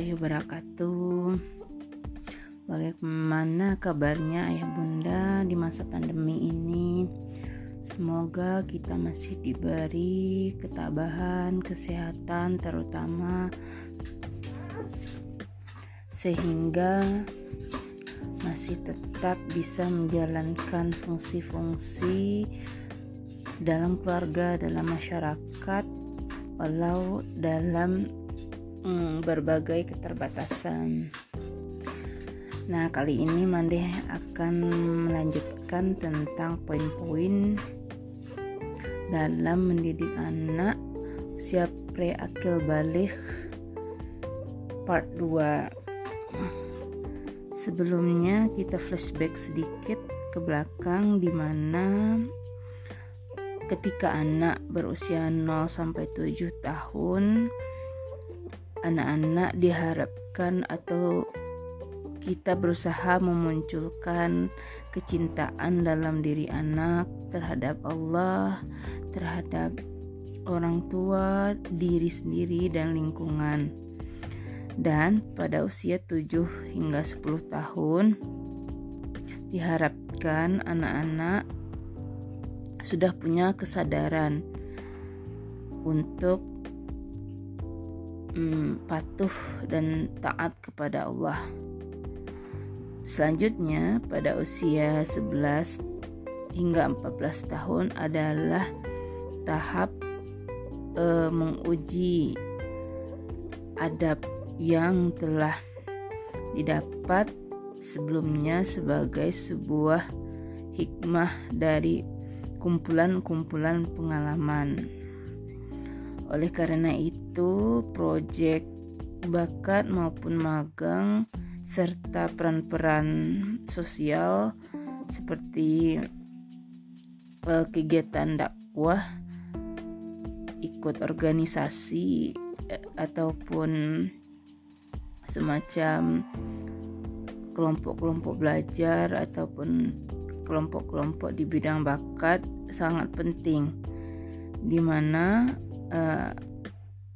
warahmatullahi wabarakatuh. Bagaimana kabarnya ayah bunda di masa pandemi ini? Semoga kita masih diberi ketabahan, kesehatan terutama sehingga masih tetap bisa menjalankan fungsi-fungsi dalam keluarga, dalam masyarakat, walau dalam hmm, berbagai keterbatasan. Nah, kali ini Mande akan melanjutkan tentang poin-poin dalam mendidik anak usia pre-akil balik part 2. Sebelumnya kita flashback sedikit ke belakang di mana ketika anak berusia 0 sampai 7 tahun anak-anak diharapkan atau kita berusaha memunculkan kecintaan dalam diri anak terhadap Allah, terhadap orang tua, diri sendiri dan lingkungan. Dan pada usia 7 hingga 10 tahun diharapkan anak-anak sudah punya kesadaran untuk hmm, patuh dan taat kepada Allah. Selanjutnya pada usia 11 hingga 14 tahun adalah tahap e, menguji adab yang telah didapat sebelumnya sebagai sebuah hikmah dari kumpulan-kumpulan pengalaman. Oleh karena itu, proyek bakat maupun magang serta peran-peran sosial seperti uh, kegiatan dakwah, ikut organisasi uh, ataupun semacam kelompok-kelompok belajar ataupun kelompok-kelompok di bidang bakat sangat penting. Di mana uh,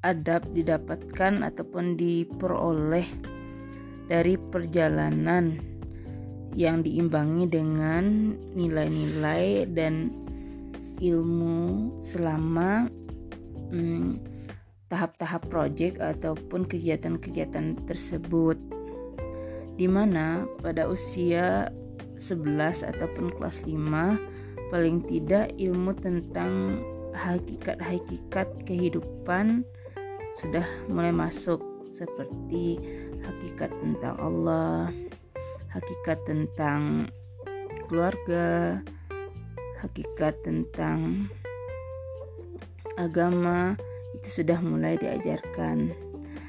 adab didapatkan ataupun diperoleh dari perjalanan yang diimbangi dengan nilai-nilai dan ilmu selama hmm, tahap-tahap proyek ataupun kegiatan-kegiatan tersebut. Di mana pada usia 11 ataupun kelas 5 paling tidak ilmu tentang hakikat-hakikat kehidupan sudah mulai masuk seperti hakikat tentang Allah, hakikat tentang keluarga, hakikat tentang agama itu sudah mulai diajarkan.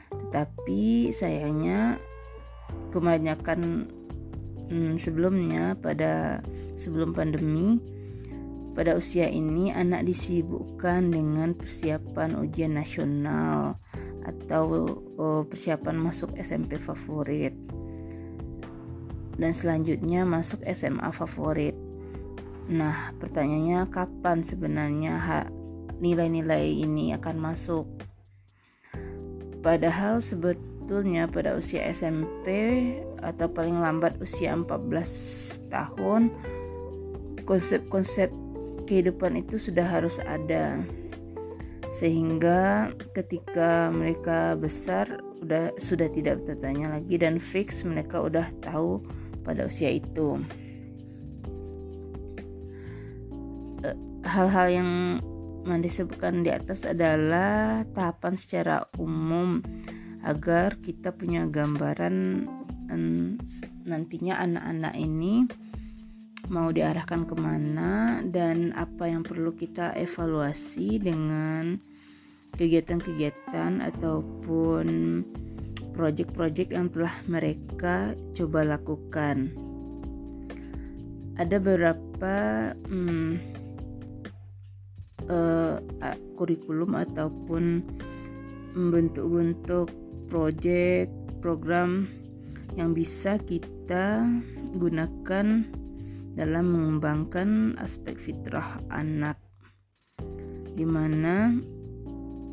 Tetapi sayangnya kebanyakan hmm, sebelumnya pada sebelum pandemi pada usia ini anak disibukkan dengan persiapan ujian nasional atau uh, persiapan masuk SMP favorit. Dan selanjutnya masuk SMA favorit. Nah pertanyaannya kapan sebenarnya nilai-nilai ini akan masuk? Padahal sebetulnya pada usia SMP atau paling lambat usia 14 tahun konsep-konsep kehidupan itu sudah harus ada. Sehingga ketika mereka besar udah sudah tidak bertanya lagi dan fix mereka udah tahu pada usia itu. Eh, hal-hal yang Mandi sebutkan di atas adalah tahapan secara umum agar kita punya gambaran nantinya anak-anak ini mau diarahkan ke mana dan apa yang perlu kita evaluasi dengan kegiatan-kegiatan ataupun proyek-proyek yang telah mereka coba lakukan. Ada beberapa hmm, uh, kurikulum ataupun bentuk-bentuk proyek program yang bisa kita gunakan dalam mengembangkan aspek fitrah anak. Di mana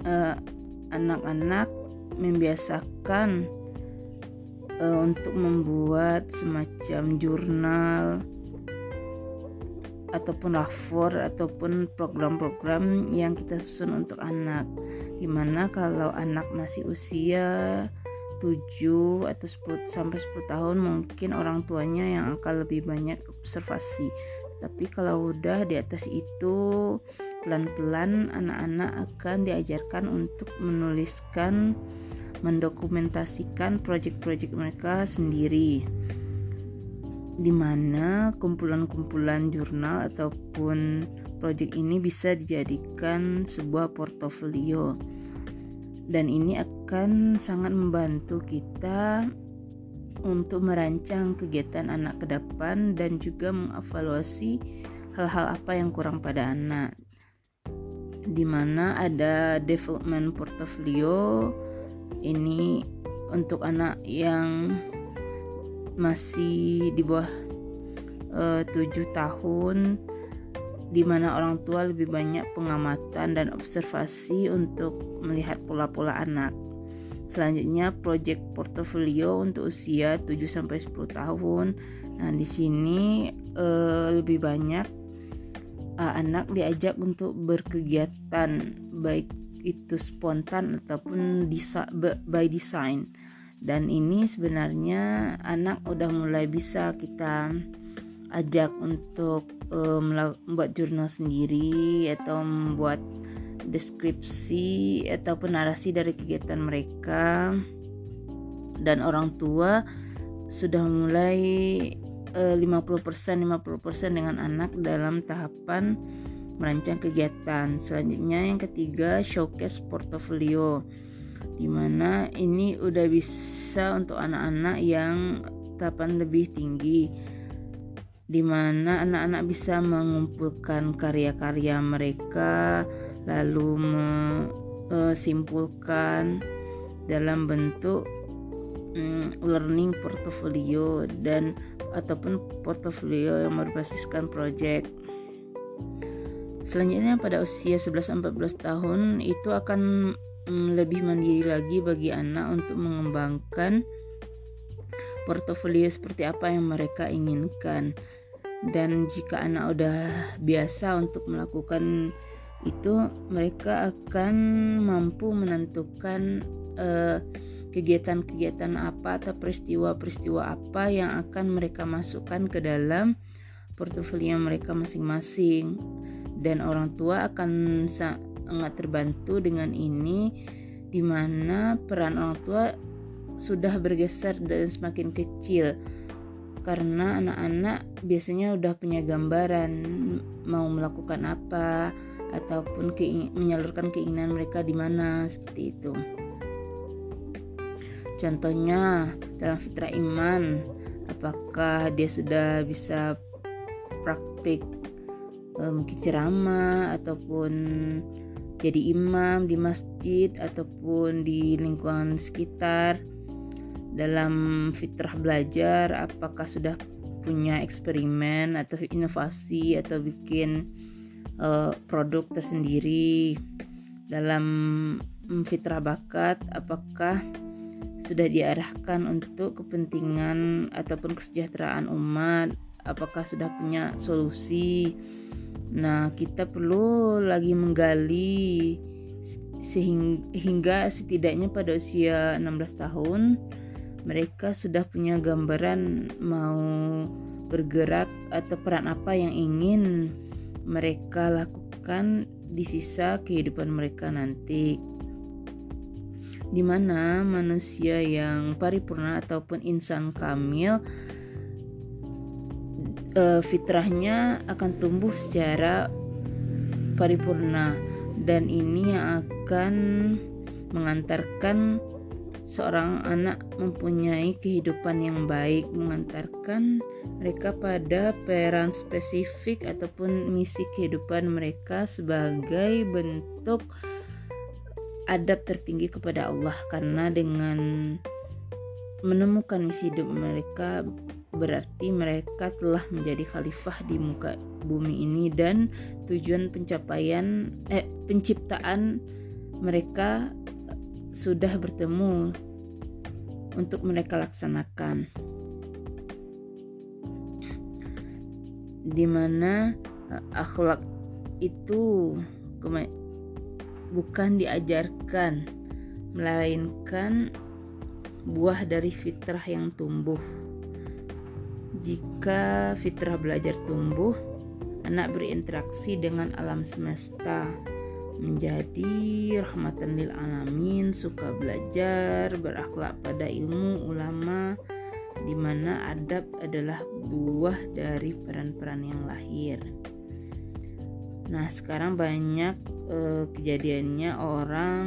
anak eh, anak-anak membiasakan uh, untuk membuat semacam jurnal ataupun lapor ataupun program-program yang kita susun untuk anak. Di mana kalau anak masih usia 7 atau 10 sampai 10 tahun mungkin orang tuanya yang akan lebih banyak observasi. Tapi kalau udah di atas itu pelan-pelan anak-anak akan diajarkan untuk menuliskan mendokumentasikan proyek-proyek mereka sendiri di mana kumpulan-kumpulan jurnal ataupun proyek ini bisa dijadikan sebuah portofolio dan ini akan sangat membantu kita untuk merancang kegiatan anak ke depan dan juga mengevaluasi hal-hal apa yang kurang pada anak. Di mana ada development portfolio ini untuk anak yang masih di bawah tujuh tahun di mana orang tua lebih banyak pengamatan dan observasi untuk melihat pola-pola anak. Selanjutnya project portfolio untuk usia 7 sampai 10 tahun. Nah, di sini uh, lebih banyak uh, anak diajak untuk berkegiatan baik itu spontan ataupun by design. Dan ini sebenarnya anak udah mulai bisa kita ajak untuk uh, membuat jurnal sendiri atau membuat deskripsi ataupun narasi dari kegiatan mereka dan orang tua sudah mulai uh, 50% 50% dengan anak dalam tahapan merancang kegiatan. Selanjutnya yang ketiga showcase portfolio di mana ini udah bisa untuk anak-anak yang tahapan lebih tinggi di mana anak-anak bisa mengumpulkan karya-karya mereka lalu e, dalam bentuk mm, learning portfolio dan ataupun portfolio yang berbasiskan project. Selanjutnya pada usia 11-14 tahun itu akan mm, lebih mandiri lagi bagi anak untuk mengembangkan portofolio seperti apa yang mereka inginkan dan jika anak udah biasa untuk melakukan itu mereka akan mampu menentukan kegiatan kegiatan-kegiatan apa atau peristiwa-peristiwa apa yang akan mereka masukkan ke dalam portofolio mereka masing-masing. Dan orang tua akan sangat terbantu dengan ini di mana peran orang tua sudah bergeser dan semakin kecil karena anak-anak biasanya udah punya gambaran mau melakukan apa ataupun keing menyalurkan keinginan mereka di mana seperti itu. Contohnya dalam fitrah iman, apakah dia sudah bisa praktik um, ceramah ataupun jadi imam di masjid ataupun di lingkungan sekitar dalam fitrah belajar apakah sudah punya eksperimen atau inovasi atau bikin uh, produk tersendiri? Dalam fitrah bakat apakah sudah diarahkan untuk kepentingan ataupun kesejahteraan umat? Apakah sudah punya solusi? Nah kita perlu lagi menggali sehingga setidaknya pada usia 16 tahun mereka sudah punya gambaran mau bergerak atau peran apa yang ingin mereka lakukan di sisa kehidupan mereka nanti. Di mana manusia yang paripurna ataupun insan kamil uh, fitrahnya akan tumbuh secara paripurna. Dan ini yang akan mengantarkan seorang anak mempunyai kehidupan yang baik mengantarkan mereka pada peran spesifik ataupun misi kehidupan mereka sebagai bentuk adab tertinggi kepada Allah. Karena dengan menemukan misi hidup mereka berarti mereka telah menjadi khalifah di muka bumi ini dan tujuan pencapaian eh penciptaan mereka sudah bertemu untuk mereka laksanakan. Di mana uh, akhlak itu bukan diajarkan, melainkan buah dari fitrah yang tumbuh. Jika fitrah belajar tumbuh, anak berinteraksi dengan alam semesta, menjadi rahmatan lil alamin, suka belajar, berakhlak pada ilmu ulama, di mana adab adalah buah dari peran-peran yang lahir. Nah, sekarang banyak eh, kejadiannya orang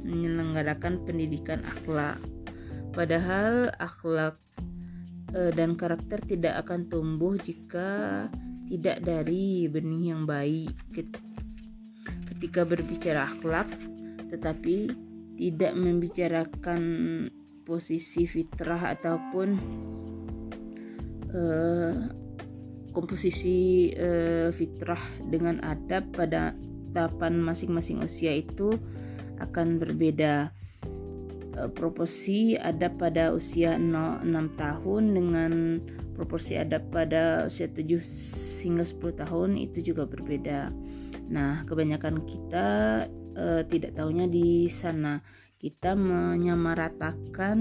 menyelenggarakan pendidikan akhlak. Padahal akhlak eh, dan karakter tidak akan tumbuh jika tidak dari benih yang baik ketika berbicara akhlak tetapi tidak membicarakan posisi fitrah ataupun uh, komposisi uh, fitrah dengan adab pada tahapan masing-masing usia itu akan berbeda. Uh, proporsi adab pada usia 0, 6 tahun dengan proporsi adab pada usia 7 hingga 10 tahun itu juga berbeda Nah, kebanyakan kita uh, tidak tahunya di sana. Kita menyamaratakan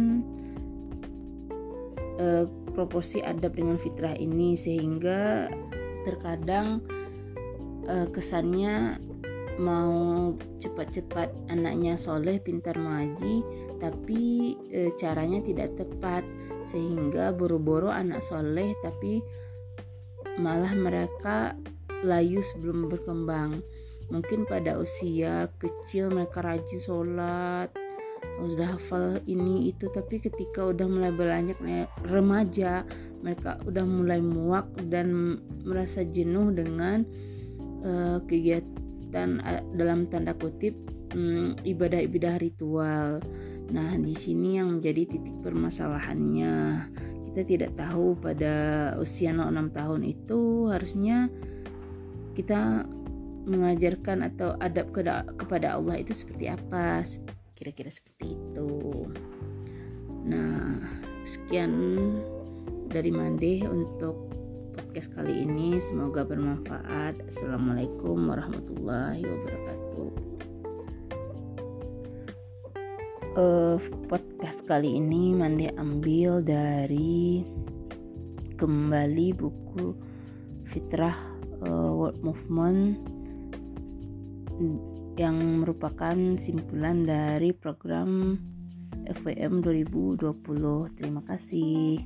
uh, proporsi adab dengan fitrah ini sehingga terkadang uh, kesannya mau cepat-cepat anaknya soleh pintar mengaji tapi e, caranya tidak tepat. Sehingga buru-buru anak soleh tapi malah mereka layu sebelum berkembang. Mungkin pada usia kecil mereka rajin sholat, sudah hafal ini itu, tapi ketika udah mulai banyak remaja, mereka udah mulai muak dan merasa jenuh dengan uh, kegiatan uh, dalam tanda kutip um, ibadah-ibadah ritual. Nah, di sini yang menjadi titik permasalahannya. Kita tidak tahu pada usia 6 tahun itu harusnya kita mengajarkan atau adab kepada Allah itu seperti apa? Kira-kira seperti itu. Nah sekian dari Mande untuk podcast kali ini. Semoga bermanfaat. Assalamualaikum warahmatullahi wabarakatuh. Uh, podcast kali ini Mande ambil dari kembali buku Fitrah uh, World Movement yang merupakan simpulan dari program FWM 2020. Terima kasih.